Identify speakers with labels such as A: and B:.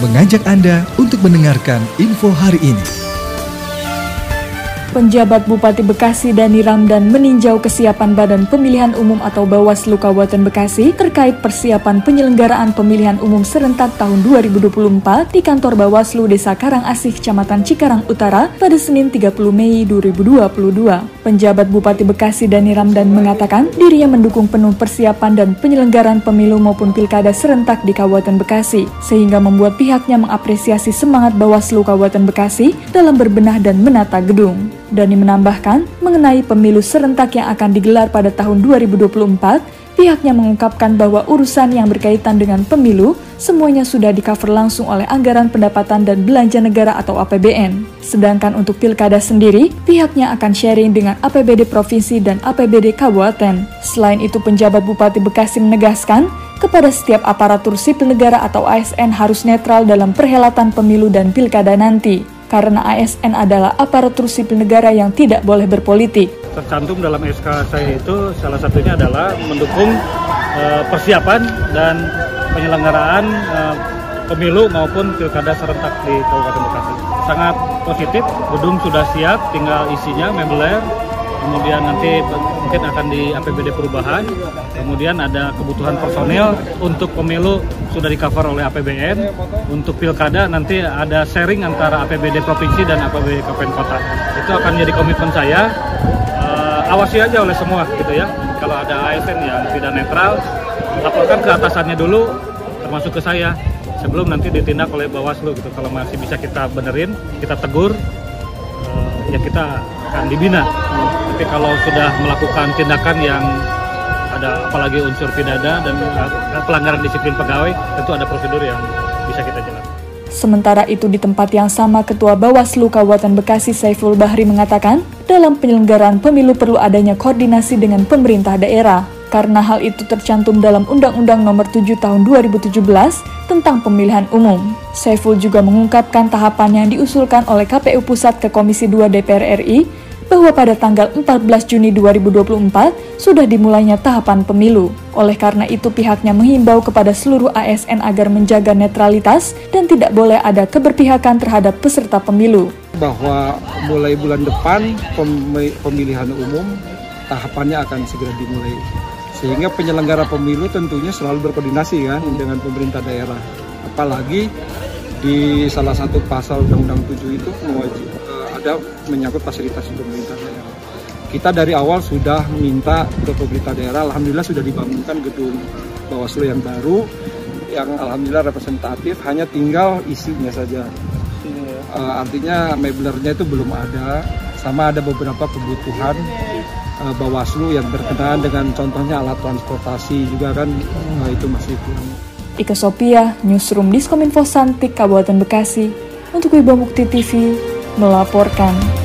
A: mengajak Anda untuk mendengarkan info hari ini.
B: Penjabat Bupati Bekasi Dani Ramdan meninjau kesiapan Badan Pemilihan Umum atau Bawaslu Kabupaten Bekasi terkait persiapan penyelenggaraan pemilihan umum serentak tahun 2024 di kantor Bawaslu Desa Karangasih, Kecamatan Cikarang Utara pada Senin 30 Mei 2022. Penjabat Bupati Bekasi Dani Ramdan mengatakan dirinya mendukung penuh persiapan dan penyelenggaraan pemilu maupun pilkada serentak di Kabupaten Bekasi, sehingga membuat pihaknya mengapresiasi semangat Bawaslu Kabupaten Bekasi dalam berbenah dan menata gedung. Dani menambahkan, mengenai pemilu serentak yang akan digelar pada tahun 2024, pihaknya mengungkapkan bahwa urusan yang berkaitan dengan pemilu semuanya sudah di-cover langsung oleh anggaran pendapatan dan belanja negara atau APBN. Sedangkan untuk pilkada sendiri, pihaknya akan sharing dengan APBD Provinsi dan APBD Kabupaten. Selain itu, penjabat Bupati Bekasi menegaskan, kepada setiap aparatur sipil negara atau ASN harus netral dalam perhelatan pemilu dan pilkada nanti karena ASN adalah aparatur sipil negara yang tidak boleh berpolitik.
C: Tercantum dalam SK saya itu salah satunya adalah mendukung uh, persiapan dan penyelenggaraan uh, pemilu maupun pilkada serentak di Kabupaten Bekasi. Sangat positif, gedung sudah siap, tinggal isinya mebeler, kemudian nanti mungkin akan di APBD perubahan, kemudian ada kebutuhan personil untuk pemilu sudah di cover oleh APBN, untuk pilkada nanti ada sharing antara APBD provinsi dan APBD kabupaten kota. Itu akan jadi komitmen saya, uh, awasi aja oleh semua gitu ya. Kalau ada ASN yang tidak netral, laporkan ke atasannya dulu, termasuk ke saya sebelum nanti ditindak oleh Bawaslu gitu. Kalau masih bisa kita benerin, kita tegur, uh, ya kita akan dibina. Tapi kalau sudah melakukan tindakan yang ada apalagi unsur pidana dan uh, pelanggaran disiplin pegawai, tentu ada prosedur yang bisa kita jelaskan.
B: Sementara itu di tempat yang sama Ketua Bawaslu Kabupaten Bekasi Saiful Bahri mengatakan, dalam penyelenggaraan pemilu perlu adanya koordinasi dengan pemerintah daerah karena hal itu tercantum dalam Undang-Undang Nomor 7 Tahun 2017 tentang Pemilihan Umum. Saiful juga mengungkapkan tahapan yang diusulkan oleh KPU Pusat ke Komisi 2 DPR RI bahwa pada tanggal 14 Juni 2024 sudah dimulainya tahapan pemilu. Oleh karena itu pihaknya menghimbau kepada seluruh ASN agar menjaga netralitas dan tidak boleh ada keberpihakan terhadap peserta pemilu.
D: Bahwa mulai bulan depan pemilihan umum tahapannya akan segera dimulai. Sehingga penyelenggara pemilu tentunya selalu berkoordinasi kan dengan pemerintah daerah. Apalagi di salah satu pasal Undang-Undang 7 itu mewajib ada menyangkut fasilitas pemerintah daerah. Kita dari awal sudah minta ke pemerintah daerah, alhamdulillah sudah dibangunkan gedung Bawaslu yang baru, yang alhamdulillah representatif, hanya tinggal isinya saja. Uh, artinya meblernya itu belum ada, sama ada beberapa kebutuhan uh, Bawaslu yang berkenaan dengan contohnya alat transportasi juga kan uh, itu masih kurang.
B: Ika Sophia, Newsroom Diskominfo Santik, Kabupaten Bekasi, untuk Wibawa Mukti TV, melaporkan.